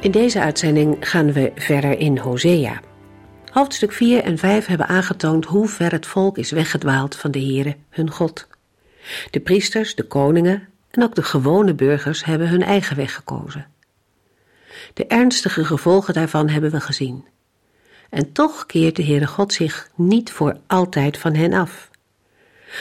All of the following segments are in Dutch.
In deze uitzending gaan we verder in Hosea. Hoofdstuk 4 en 5 hebben aangetoond hoe ver het volk is weggedwaald van de Heere, hun God. De priesters, de koningen en ook de gewone burgers hebben hun eigen weg gekozen. De ernstige gevolgen daarvan hebben we gezien. En toch keert de Heere God zich niet voor altijd van hen af.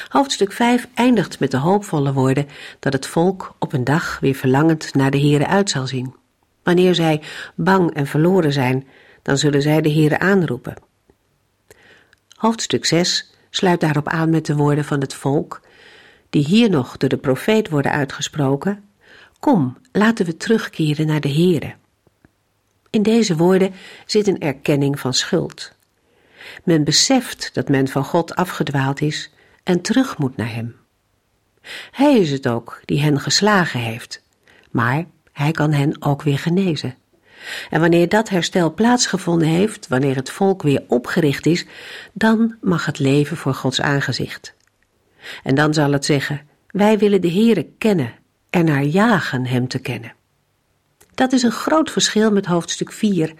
Hoofdstuk 5 eindigt met de hoopvolle woorden dat het volk op een dag weer verlangend naar de Heere uit zal zien. Wanneer zij bang en verloren zijn, dan zullen zij de Heere aanroepen. Hoofdstuk 6 sluit daarop aan met de woorden van het volk, die hier nog door de profeet worden uitgesproken. Kom, laten we terugkeren naar de Heere. In deze woorden zit een erkenning van schuld. Men beseft dat men van God afgedwaald is en terug moet naar Hem. Hij is het ook die hen geslagen heeft, maar hij kan hen ook weer genezen. En wanneer dat herstel plaatsgevonden heeft, wanneer het volk weer opgericht is, dan mag het leven voor Gods aangezicht. En dan zal het zeggen: Wij willen de Heere kennen, en naar jagen Hem te kennen. Dat is een groot verschil met hoofdstuk 4,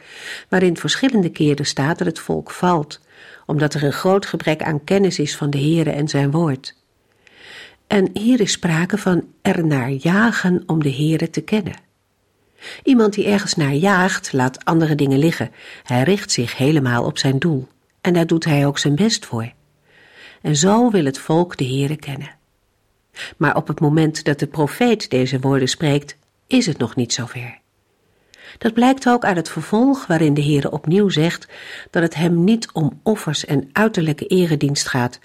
waarin verschillende keren staat dat het volk valt, omdat er een groot gebrek aan kennis is van de Heere en zijn woord. En hier is sprake van er naar jagen om de Heere te kennen. Iemand die ergens naar jaagt, laat andere dingen liggen. Hij richt zich helemaal op zijn doel. En daar doet hij ook zijn best voor. En zo wil het volk de Heere kennen. Maar op het moment dat de profeet deze woorden spreekt, is het nog niet zover. Dat blijkt ook uit het vervolg waarin de Heere opnieuw zegt dat het hem niet om offers en uiterlijke eredienst gaat,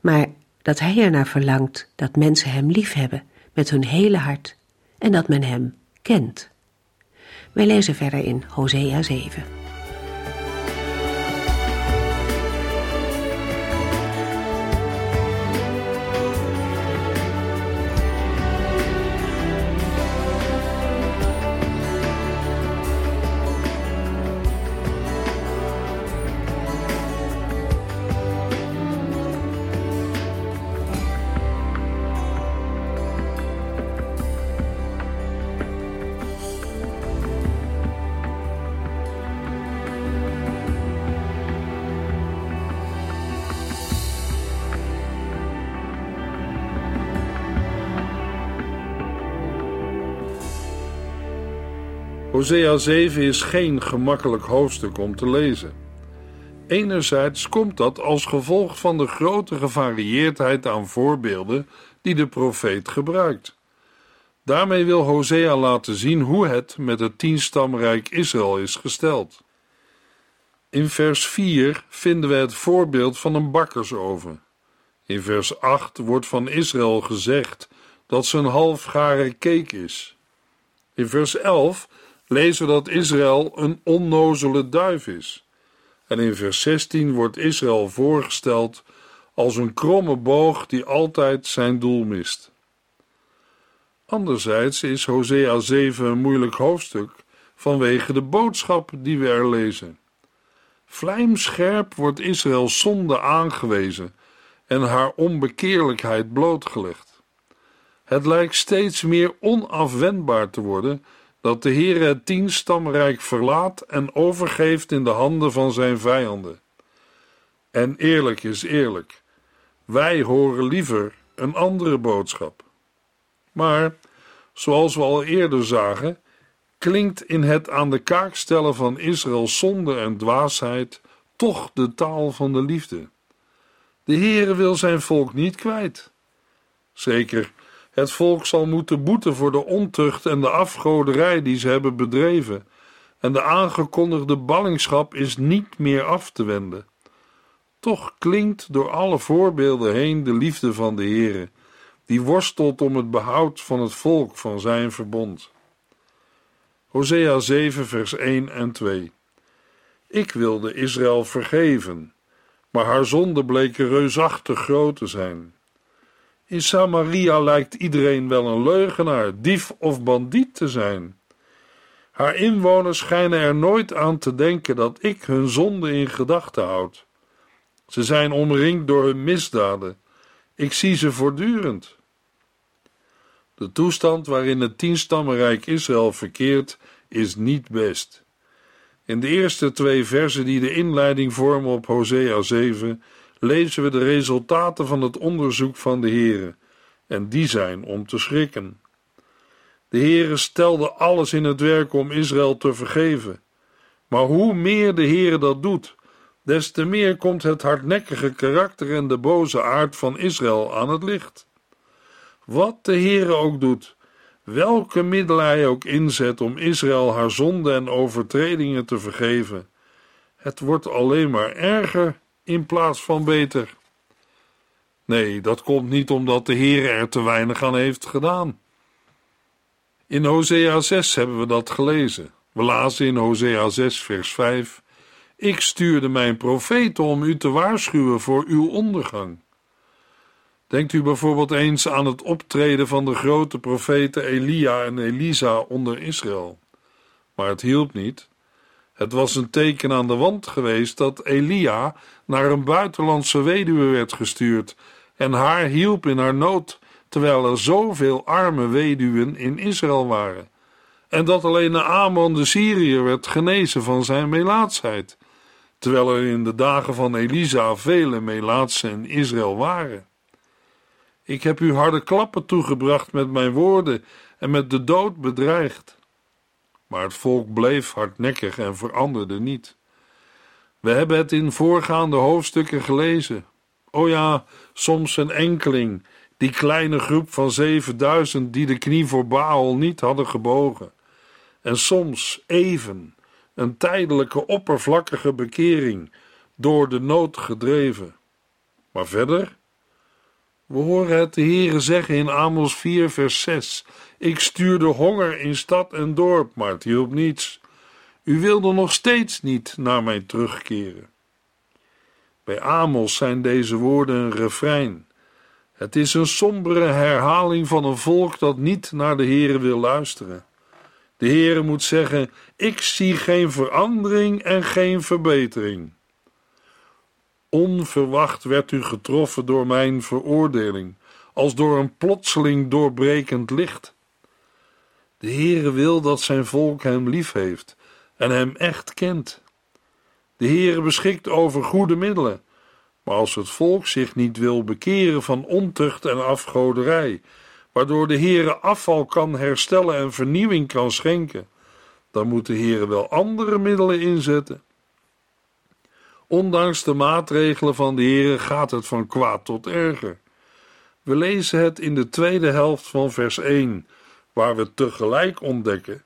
maar dat hij ernaar verlangt dat mensen hem liefhebben met hun hele hart en dat men hem kent. Wij lezen verder in Hosea 7. Hosea 7 is geen gemakkelijk hoofdstuk om te lezen. Enerzijds komt dat als gevolg van de grote gevarieerdheid aan voorbeelden die de profeet gebruikt. Daarmee wil Hosea laten zien hoe het met het tienstamrijk Israël is gesteld. In vers 4 vinden we het voorbeeld van een bakkersoven. In vers 8 wordt van Israël gezegd dat ze een halfgare cake is. In vers 11 lezen dat Israël een onnozele duif is. En in vers 16 wordt Israël voorgesteld als een kromme boog die altijd zijn doel mist. Anderzijds is Hosea 7 een moeilijk hoofdstuk vanwege de boodschap die we er lezen. Vlijmscherp wordt Israëls zonde aangewezen en haar onbekeerlijkheid blootgelegd. Het lijkt steeds meer onafwendbaar te worden dat de Heere het tienstamrijk verlaat en overgeeft in de handen van zijn vijanden. En eerlijk is eerlijk, wij horen liever een andere boodschap. Maar, zoals we al eerder zagen, klinkt in het aan de kaak stellen van Israëls zonde en dwaasheid toch de taal van de liefde. De Heere wil zijn volk niet kwijt. Zeker het volk zal moeten boeten voor de ontucht en de afgoderij die ze hebben bedreven, en de aangekondigde ballingschap is niet meer af te wenden. Toch klinkt door alle voorbeelden heen de liefde van de Heere, die worstelt om het behoud van het volk van zijn verbond. Hosea 7, vers 1 en 2. Ik wilde Israël vergeven, maar haar zonde bleken reusachtig groot te zijn. In Samaria lijkt iedereen wel een leugenaar, dief of bandiet te zijn. Haar inwoners schijnen er nooit aan te denken dat ik hun zonde in gedachten houd. Ze zijn omringd door hun misdaden. Ik zie ze voortdurend. De toestand waarin het tienstammenrijk Israël verkeert, is niet best. In de eerste twee versen die de inleiding vormen op Hosea 7, lezen we de resultaten van het onderzoek van de Heere, en die zijn om te schrikken. De Heere stelde alles in het werk om Israël te vergeven. Maar hoe meer de Heere dat doet, des te meer komt het hardnekkige karakter en de boze aard van Israël aan het licht. Wat de Heere ook doet, welke middelen hij ook inzet om Israël haar zonden en overtredingen te vergeven, het wordt alleen maar erger in plaats van beter. Nee, dat komt niet omdat de Heer er te weinig aan heeft gedaan. In Hosea 6 hebben we dat gelezen. We lazen in Hosea 6, vers 5: Ik stuurde mijn profeten om u te waarschuwen voor uw ondergang. Denkt u bijvoorbeeld eens aan het optreden van de grote profeten Elia en Elisa onder Israël. Maar het hielp niet. Het was een teken aan de wand geweest dat Elia naar een buitenlandse weduwe werd gestuurd en haar hielp in haar nood, terwijl er zoveel arme weduwen in Israël waren. En dat alleen de Amon de Syriër werd genezen van zijn melaatsheid, terwijl er in de dagen van Elisa vele melaatsen in Israël waren. Ik heb u harde klappen toegebracht met mijn woorden en met de dood bedreigd. Maar het volk bleef hardnekkig en veranderde niet. We hebben het in voorgaande hoofdstukken gelezen. O ja, soms een enkeling, die kleine groep van zevenduizend die de knie voor Baal niet hadden gebogen. En soms even, een tijdelijke oppervlakkige bekering, door de nood gedreven. Maar verder we horen het de Heere zeggen in Amos 4, vers 6. Ik stuurde honger in stad en dorp, maar het hielp niets. U wilde nog steeds niet naar mij terugkeren. Bij Amos zijn deze woorden een refrein. Het is een sombere herhaling van een volk dat niet naar de Heere wil luisteren. De Heere moet zeggen: Ik zie geen verandering en geen verbetering. Onverwacht werd u getroffen door mijn veroordeling, als door een plotseling doorbrekend licht. De Heere wil dat zijn volk hem lief heeft en hem echt kent. De Heere beschikt over goede middelen, maar als het volk zich niet wil bekeren van ontucht en afgoderij, waardoor de Heere afval kan herstellen en vernieuwing kan schenken, dan moet de Heere wel andere middelen inzetten. Ondanks de maatregelen van de Heere gaat het van kwaad tot erger. We lezen het in de tweede helft van vers 1, waar we tegelijk ontdekken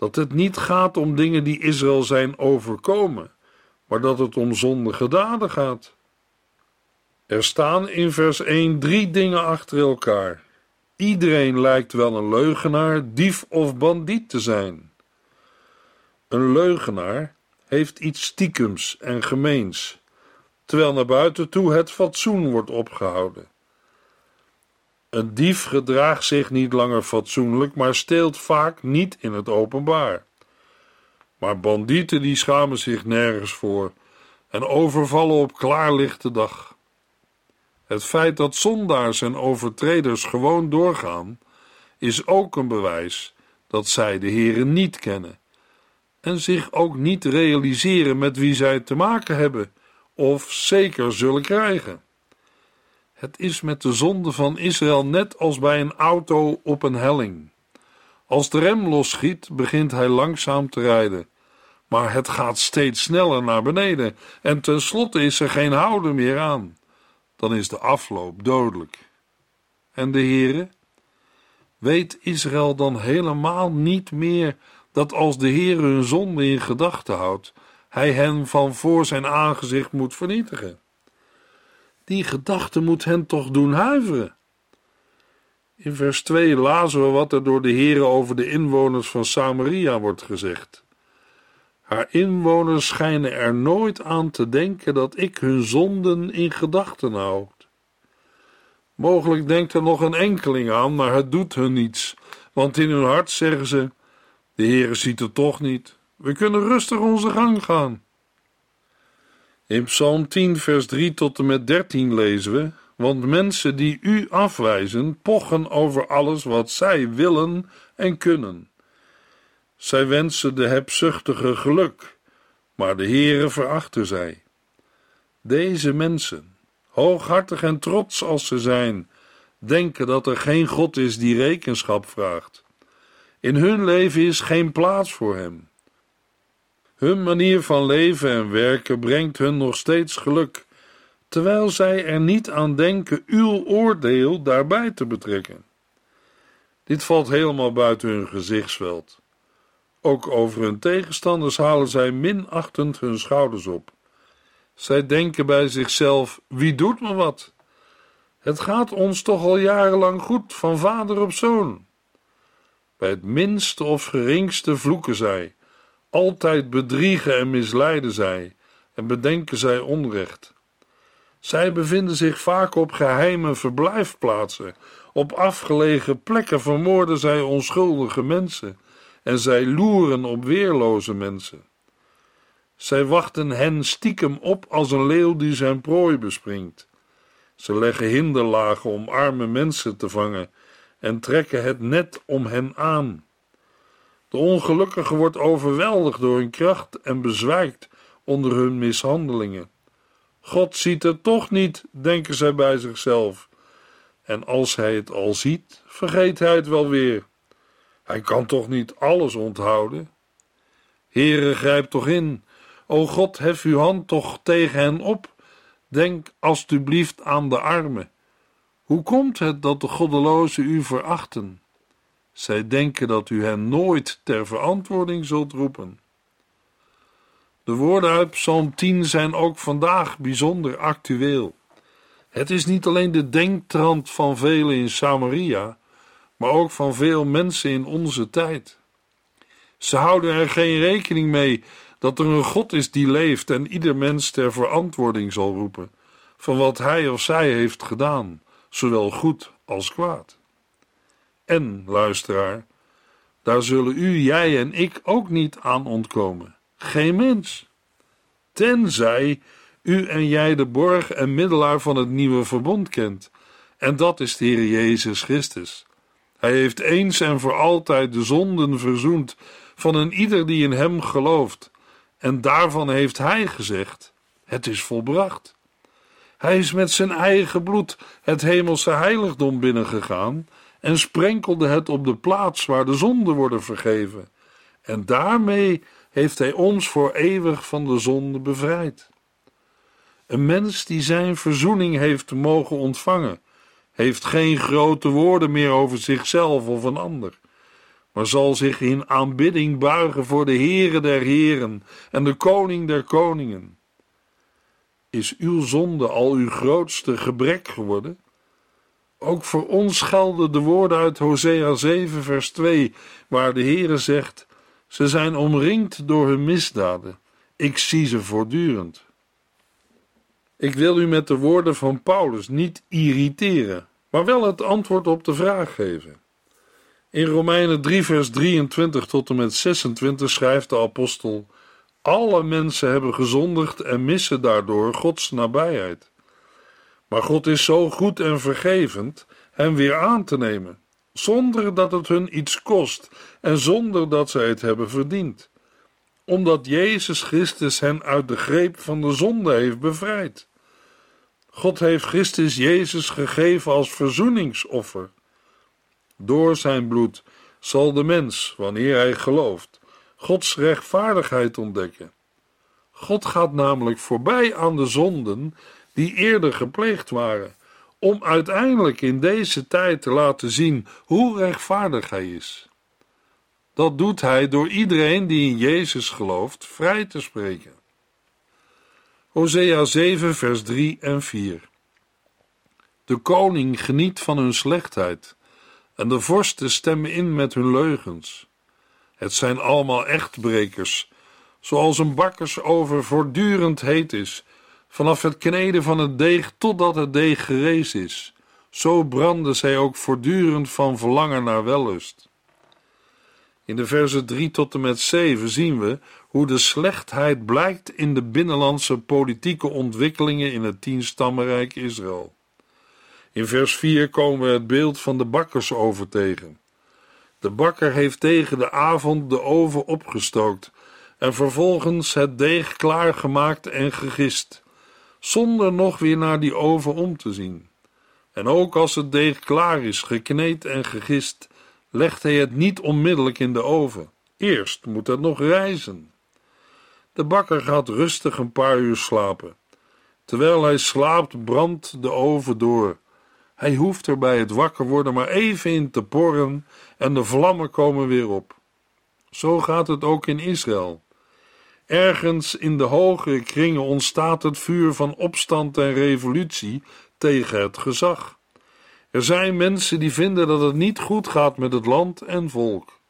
dat het niet gaat om dingen die Israël zijn overkomen, maar dat het om zondige daden gaat. Er staan in vers 1 drie dingen achter elkaar. Iedereen lijkt wel een leugenaar, dief of bandiet te zijn. Een leugenaar heeft iets stiekems en gemeens, terwijl naar buiten toe het fatsoen wordt opgehouden. Een dief gedraagt zich niet langer fatsoenlijk, maar steelt vaak niet in het openbaar. Maar bandieten die schamen zich nergens voor en overvallen op klaarlichte dag. Het feit dat zondaars en overtreders gewoon doorgaan, is ook een bewijs dat zij de Heeren niet kennen en zich ook niet realiseren met wie zij te maken hebben of zeker zullen krijgen. Het is met de zonde van Israël net als bij een auto op een helling. Als de rem losschiet, begint hij langzaam te rijden, maar het gaat steeds sneller naar beneden en tenslotte is er geen houden meer aan. Dan is de afloop dodelijk. En de Heere? Weet Israël dan helemaal niet meer dat als de Heer hun zonde in gedachten houdt, hij hen van voor zijn aangezicht moet vernietigen. Die gedachte moet hen toch doen huiveren. In vers 2 lazen we wat er door de Heere over de inwoners van Samaria wordt gezegd. Haar inwoners schijnen er nooit aan te denken dat ik hun zonden in gedachten houd. Mogelijk denkt er nog een enkeling aan, maar het doet hun niets, want in hun hart zeggen ze: De Heere ziet het toch niet. We kunnen rustig onze gang gaan. In Psalm 10, vers 3 tot en met 13 lezen we: Want mensen die u afwijzen, pochen over alles wat zij willen en kunnen. Zij wensen de hebzuchtige geluk, maar de Heere verachten zij. Deze mensen, hooghartig en trots als ze zijn, denken dat er geen God is die rekenschap vraagt. In hun leven is geen plaats voor Hem. Hun manier van leven en werken brengt hun nog steeds geluk, terwijl zij er niet aan denken uw oordeel daarbij te betrekken. Dit valt helemaal buiten hun gezichtsveld. Ook over hun tegenstanders halen zij minachtend hun schouders op. Zij denken bij zichzelf: wie doet me wat? Het gaat ons toch al jarenlang goed, van vader op zoon. Bij het minste of geringste vloeken zij, altijd bedriegen en misleiden zij, en bedenken zij onrecht. Zij bevinden zich vaak op geheime verblijfplaatsen, op afgelegen plekken vermoorden zij onschuldige mensen en zij loeren op weerloze mensen. Zij wachten hen stiekem op als een leeuw die zijn prooi bespringt. Ze leggen hinderlagen om arme mensen te vangen en trekken het net om hen aan. De ongelukkige wordt overweldigd door hun kracht en bezwijkt onder hun mishandelingen. God ziet het toch niet, denken zij bij zichzelf. En als hij het al ziet, vergeet hij het wel weer. Hij kan toch niet alles onthouden? Heere, grijp toch in. O God, hef uw hand toch tegen hen op. Denk alstublieft aan de armen. Hoe komt het dat de goddelozen u verachten? Zij denken dat u hen nooit ter verantwoording zult roepen. De woorden uit Psalm 10 zijn ook vandaag bijzonder actueel. Het is niet alleen de denktrand van velen in Samaria, maar ook van veel mensen in onze tijd. Ze houden er geen rekening mee dat er een God is die leeft en ieder mens ter verantwoording zal roepen van wat hij of zij heeft gedaan, zowel goed als kwaad. En, luisteraar, daar zullen u, jij en ik ook niet aan ontkomen. Geen mens. Tenzij u en jij de borg en middelaar van het nieuwe verbond kent, en dat is de Heer Jezus Christus. Hij heeft eens en voor altijd de zonden verzoend van een ieder die in hem gelooft, en daarvan heeft hij gezegd: Het is volbracht. Hij is met zijn eigen bloed het hemelse heiligdom binnengegaan en sprenkelde het op de plaats waar de zonden worden vergeven. En daarmee heeft hij ons voor eeuwig van de zonde bevrijd. Een mens die zijn verzoening heeft mogen ontvangen, heeft geen grote woorden meer over zichzelf of een ander, maar zal zich in aanbidding buigen voor de Heere der Heren en de Koning der Koningen. Is uw zonde al uw grootste gebrek geworden? Ook voor ons gelden de woorden uit Hosea 7, vers 2, waar de Heere zegt: Ze zijn omringd door hun misdaden. Ik zie ze voortdurend. Ik wil u met de woorden van Paulus niet irriteren, maar wel het antwoord op de vraag geven. In Romeinen 3, vers 23 tot en met 26 schrijft de apostel: Alle mensen hebben gezondigd en missen daardoor Gods nabijheid. Maar God is zo goed en vergevend hen weer aan te nemen, zonder dat het hun iets kost en zonder dat zij het hebben verdiend, omdat Jezus Christus hen uit de greep van de zonde heeft bevrijd. God heeft Christus Jezus gegeven als verzoeningsoffer. Door zijn bloed zal de mens, wanneer hij gelooft, Gods rechtvaardigheid ontdekken. God gaat namelijk voorbij aan de zonden die eerder gepleegd waren, om uiteindelijk in deze tijd te laten zien hoe rechtvaardig hij is. Dat doet hij door iedereen die in Jezus gelooft vrij te spreken. Hosea 7, vers 3 en 4. De koning geniet van hun slechtheid, en de vorsten stemmen in met hun leugens. Het zijn allemaal echtbrekers, zoals een bakkersover voortdurend heet is, vanaf het kneden van het deeg totdat het deeg gerees is. Zo branden zij ook voortdurend van verlangen naar wellust. In de versen 3 tot en met 7 zien we hoe de slechtheid blijkt in de binnenlandse politieke ontwikkelingen in het tienstammenrijk Israël. In vers 4 komen we het beeld van de bakkersover tegen. De bakker heeft tegen de avond de oven opgestookt en vervolgens het deeg klaargemaakt en gegist, zonder nog weer naar die oven om te zien. En ook als het deeg klaar is, gekneed en gegist, legt hij het niet onmiddellijk in de oven. Eerst moet het nog rijzen. De bakker gaat rustig een paar uur slapen. Terwijl hij slaapt, brandt de oven door. Hij hoeft er bij het wakker worden maar even in te porren en de vlammen komen weer op. Zo gaat het ook in Israël. Ergens in de hogere kringen ontstaat het vuur van opstand en revolutie tegen het gezag. Er zijn mensen die vinden dat het niet goed gaat met het land en volk.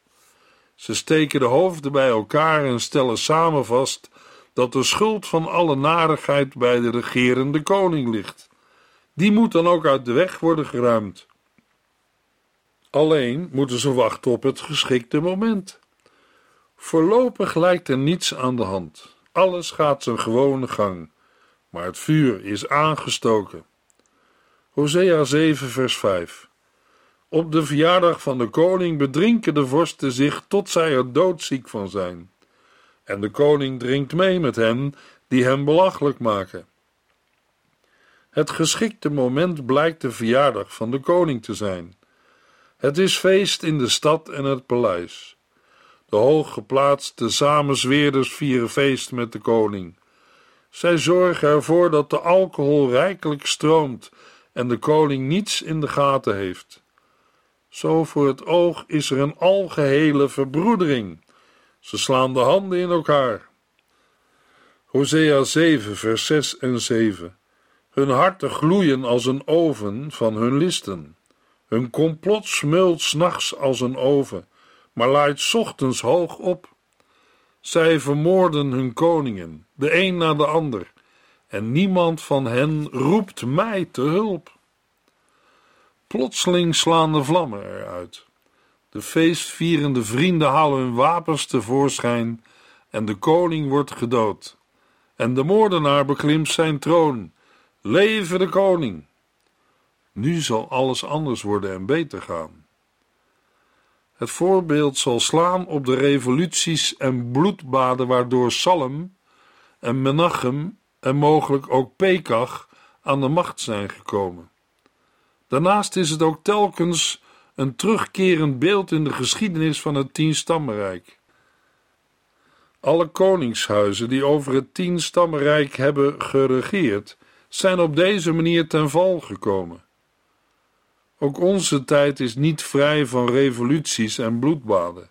Ze steken de hoofden bij elkaar en stellen samen vast dat de schuld van alle narigheid bij de regerende koning ligt. Die moet dan ook uit de weg worden geruimd. Alleen moeten ze wachten op het geschikte moment. Voorlopig lijkt er niets aan de hand. Alles gaat zijn gewone gang, maar het vuur is aangestoken. Hosea 7, vers 5. Op de verjaardag van de koning bedrinken de vorsten zich tot zij er doodziek van zijn. En de koning drinkt mee met hen die hem belachelijk maken. Het geschikte moment blijkt de verjaardag van de koning te zijn. Het is feest in de stad en het paleis. De hooggeplaatste samenzweerders vieren feest met de koning. Zij zorgen ervoor dat de alcohol rijkelijk stroomt en de koning niets in de gaten heeft. Zo voor het oog is er een algehele verbroedering. Ze slaan de handen in elkaar. Hosea 7, vers 6 en 7. Hun harten gloeien als een oven van hun listen. Hun complot smult s'nachts als een oven, maar laait ochtends hoog op. Zij vermoorden hun koningen, de een na de ander, en niemand van hen roept mij te hulp. Plotseling slaan de vlammen eruit. De feestvierende vrienden halen hun wapens tevoorschijn en de koning wordt gedood. En de moordenaar beklimt zijn troon. Leven de koning! Nu zal alles anders worden en beter gaan. Het voorbeeld zal slaan op de revoluties en bloedbaden waardoor Salem en Menachem en mogelijk ook Pekach aan de macht zijn gekomen. Daarnaast is het ook telkens een terugkerend beeld in de geschiedenis van het Tienstammenrijk. Alle koningshuizen die over het Tienstammenrijk hebben geregeerd, zijn op deze manier ten val gekomen. Ook onze tijd is niet vrij van revoluties en bloedbaden.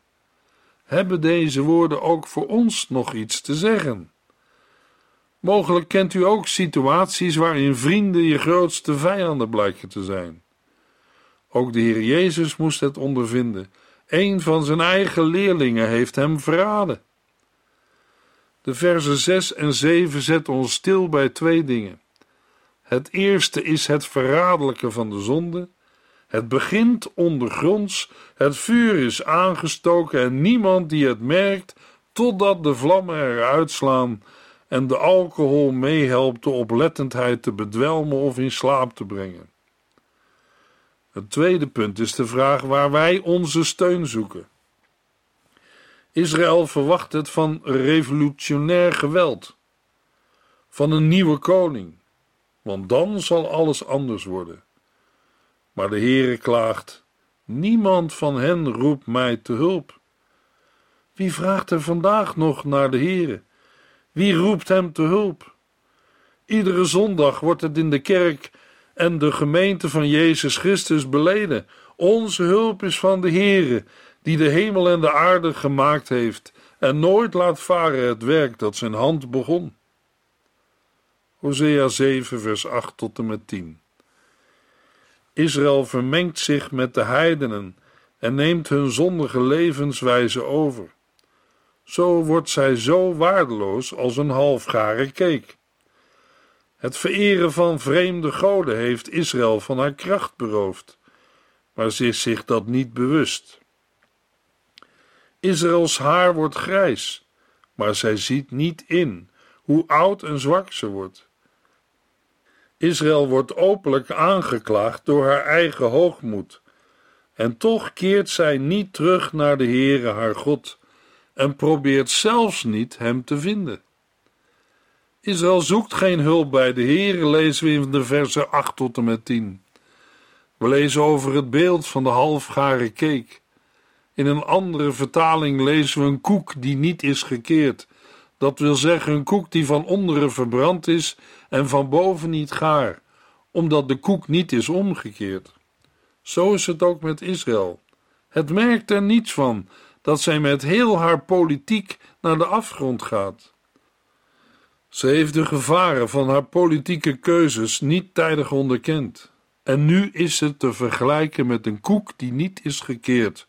Hebben deze woorden ook voor ons nog iets te zeggen? Mogelijk kent u ook situaties waarin vrienden je grootste vijanden blijken te zijn. Ook de Heer Jezus moest het ondervinden. Een van zijn eigen leerlingen heeft hem verraden. De versen 6 en 7 zetten ons stil bij twee dingen. Het eerste is het verraderlijke van de zonde. Het begint ondergronds, het vuur is aangestoken en niemand die het merkt, totdat de vlammen eruit slaan en de alcohol meehelpt de oplettendheid te bedwelmen of in slaap te brengen. Het tweede punt is de vraag waar wij onze steun zoeken. Israël verwacht het van revolutionair geweld, van een nieuwe koning, want dan zal alles anders worden. Maar de Heere klaagt: niemand van hen roept mij te hulp. Wie vraagt er vandaag nog naar de Heere? Wie roept hem te hulp? Iedere zondag wordt het in de kerk en de gemeente van Jezus Christus beleden. Onze hulp is van de Heere, die de hemel en de aarde gemaakt heeft en nooit laat varen het werk dat zijn hand begon. Hosea 7, vers 8 tot en met 10. Israël vermengt zich met de heidenen en neemt hun zondige levenswijze over. Zo wordt zij zo waardeloos als een halfgare cake. Het vereren van vreemde goden heeft Israël van haar kracht beroofd, maar ze is zich dat niet bewust. Israëls haar wordt grijs, maar zij ziet niet in hoe oud en zwak ze wordt. Israël wordt openlijk aangeklaagd door haar eigen hoogmoed, en toch keert zij niet terug naar de Heere haar God en probeert zelfs niet hem te vinden. Israël zoekt geen hulp bij de Heere, lezen we in de versen 8 tot en met 10. We lezen over het beeld van de halfgare cake. In een andere vertaling lezen we een koek die niet is gekeerd. Dat wil zeggen een koek die van onderen verbrand is en van boven niet gaar, omdat de koek niet is omgekeerd. Zo is het ook met Israël. Het merkt er niets van dat zij met heel haar politiek naar de afgrond gaat. Ze heeft de gevaren van haar politieke keuzes niet tijdig onderkend. En nu is ze te vergelijken met een koek die niet is gekeerd,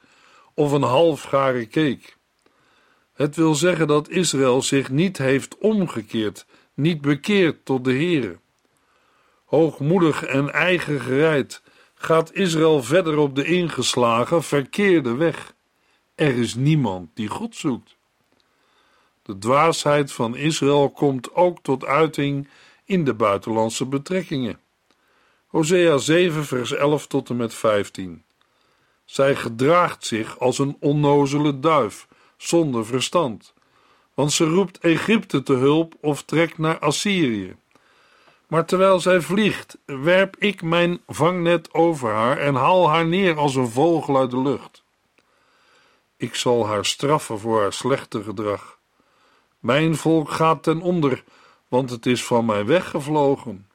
of een halfgare cake. Het wil zeggen dat Israël zich niet heeft omgekeerd, niet bekeerd tot de Heere. Hoogmoedig en eigen gereid gaat Israël verder op de ingeslagen, verkeerde weg. Er is niemand die God zoekt. De dwaasheid van Israël komt ook tot uiting in de buitenlandse betrekkingen. Hosea 7, vers 11 tot en met 15. Zij gedraagt zich als een onnozele duif, zonder verstand, want ze roept Egypte te hulp of trekt naar Assyrië. Maar terwijl zij vliegt, werp ik mijn vangnet over haar en haal haar neer als een vogel uit de lucht. Ik zal haar straffen voor haar slechte gedrag. Mijn volk gaat ten onder, want het is van mij weggevlogen.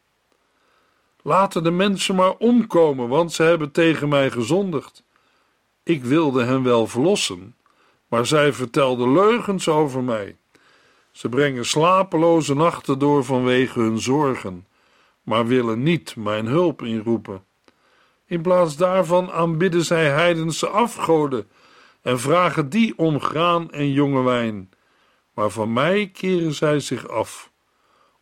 Laten de mensen maar omkomen, want ze hebben tegen mij gezondigd. Ik wilde hen wel verlossen, maar zij vertelden leugens over mij. Ze brengen slapeloze nachten door vanwege hun zorgen, maar willen niet mijn hulp inroepen. In plaats daarvan aanbidden zij heidense afgoden en vragen die om graan en jonge wijn. Maar van mij keren zij zich af.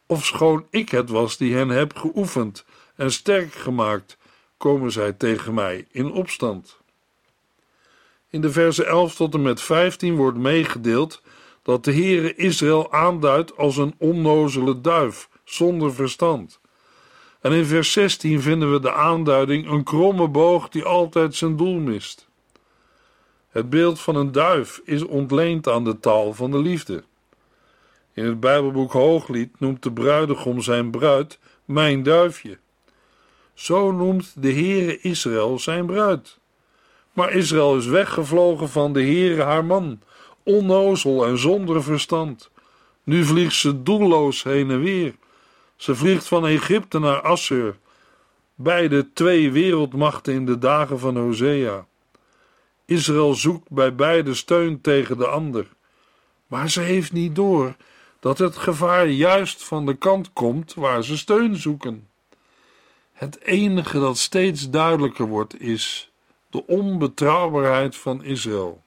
Ofschoon ik het was die hen heb geoefend en sterk gemaakt, komen zij tegen mij in opstand. In de versen 11 tot en met 15 wordt meegedeeld dat de Heere Israël aanduidt als een onnozele duif, zonder verstand. En in vers 16 vinden we de aanduiding een kromme boog die altijd zijn doel mist. Het beeld van een duif is ontleend aan de taal van de liefde. In het Bijbelboek Hooglied noemt de bruidegom zijn bruid mijn duifje. Zo noemt de Heere Israël zijn bruid. Maar Israël is weggevlogen van de Heere haar man, onnozel en zonder verstand. Nu vliegt ze doelloos heen en weer. Ze vliegt van Egypte naar Assur, beide twee wereldmachten in de dagen van Hosea. Israël zoekt bij beide steun tegen de ander, maar ze heeft niet door dat het gevaar juist van de kant komt waar ze steun zoeken. Het enige dat steeds duidelijker wordt is de onbetrouwbaarheid van Israël.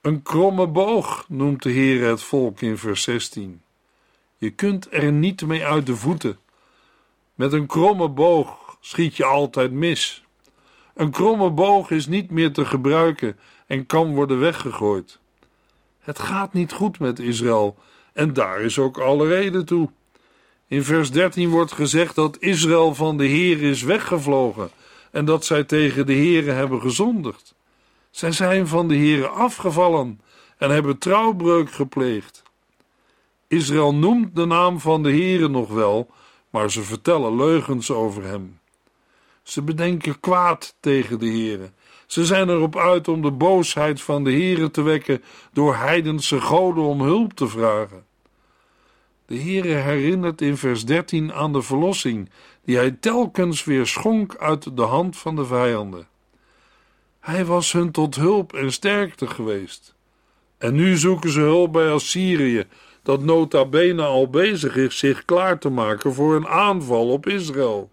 Een kromme boog noemt de Heer het volk in vers 16. Je kunt er niet mee uit de voeten. Met een kromme boog schiet je altijd mis. Een kromme boog is niet meer te gebruiken en kan worden weggegooid. Het gaat niet goed met Israël en daar is ook alle reden toe. In vers 13 wordt gezegd dat Israël van de Heer is weggevlogen en dat zij tegen de Heere hebben gezondigd. Zij zijn van de Heere afgevallen en hebben trouwbreuk gepleegd. Israël noemt de naam van de Heere nog wel, maar ze vertellen leugens over hem. Ze bedenken kwaad tegen de Heere. Ze zijn erop uit om de boosheid van de Heere te wekken door heidense goden om hulp te vragen. De Heere herinnert in vers 13 aan de verlossing die hij telkens weer schonk uit de hand van de vijanden. Hij was hun tot hulp en sterkte geweest. En nu zoeken ze hulp bij Assyrië, dat nota bene al bezig is zich klaar te maken voor een aanval op Israël.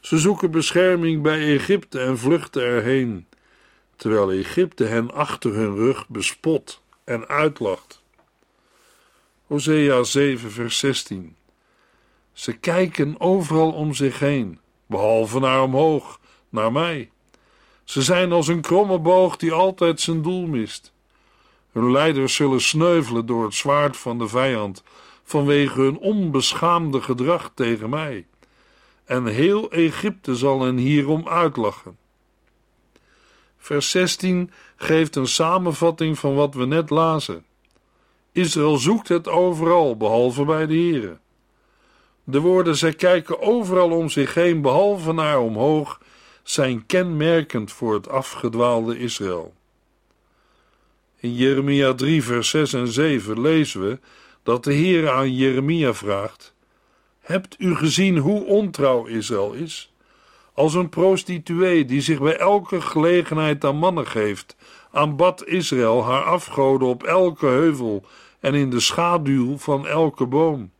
Ze zoeken bescherming bij Egypte en vluchten erheen, terwijl Egypte hen achter hun rug bespot en uitlacht. Hosea 7, vers 16. Ze kijken overal om zich heen, behalve naar omhoog, naar mij. Ze zijn als een kromme boog die altijd zijn doel mist. Hun leiders zullen sneuvelen door het zwaard van de vijand vanwege hun onbeschaamde gedrag tegen mij. En heel Egypte zal hen hierom uitlachen. Vers 16 geeft een samenvatting van wat we net lazen. Israël zoekt het overal, behalve bij de Here. De woorden zij kijken overal om zich heen, behalve naar omhoog, zijn kenmerkend voor het afgedwaalde Israël. In Jeremia 3, vers 6 en 7 lezen we dat de Heer aan Jeremia vraagt: Hebt u gezien hoe ontrouw Israël is? Als een prostituee die zich bij elke gelegenheid aan mannen geeft, aanbad Israël haar afgoden op elke heuvel en in de schaduw van elke boom.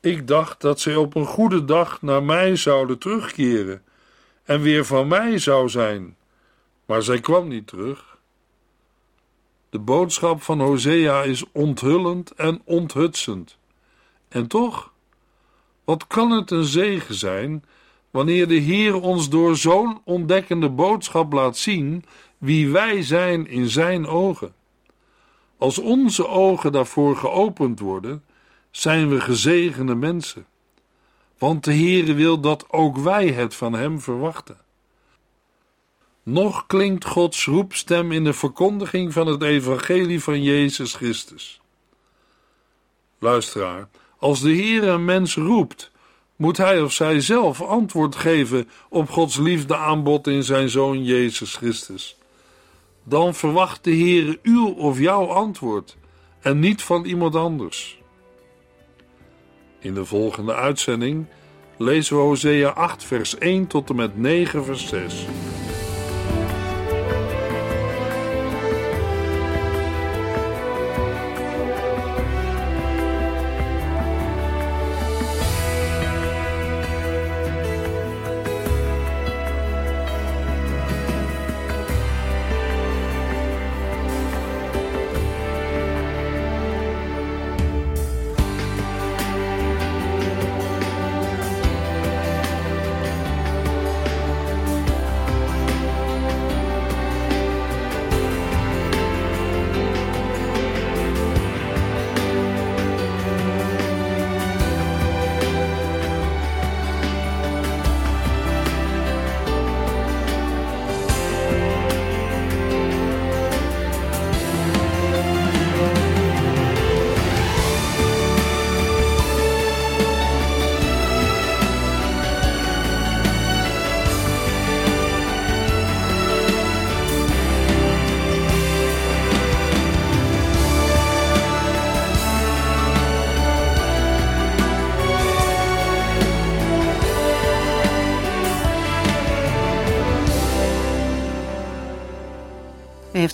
Ik dacht dat zij op een goede dag naar mij zouden terugkeren en weer van mij zou zijn, maar zij kwam niet terug. De boodschap van Hosea is onthullend en onthutsend. En toch, wat kan het een zegen zijn wanneer de Heer ons door zo'n ontdekkende boodschap laat zien wie wij zijn in Zijn ogen. Als onze ogen daarvoor geopend worden, zijn we gezegende mensen. Want de Heere wil dat ook wij het van Hem verwachten. Nog klinkt Gods roepstem in de verkondiging van het evangelie van Jezus Christus. Luisteraar, als de Heer een mens roept, moet hij of zij zelf antwoord geven op Gods liefde aanbod in zijn Zoon Jezus Christus. Dan verwacht de Heer uw of jouw antwoord en niet van iemand anders. In de volgende uitzending lezen we Hosea 8 vers 1 tot en met 9 vers 6.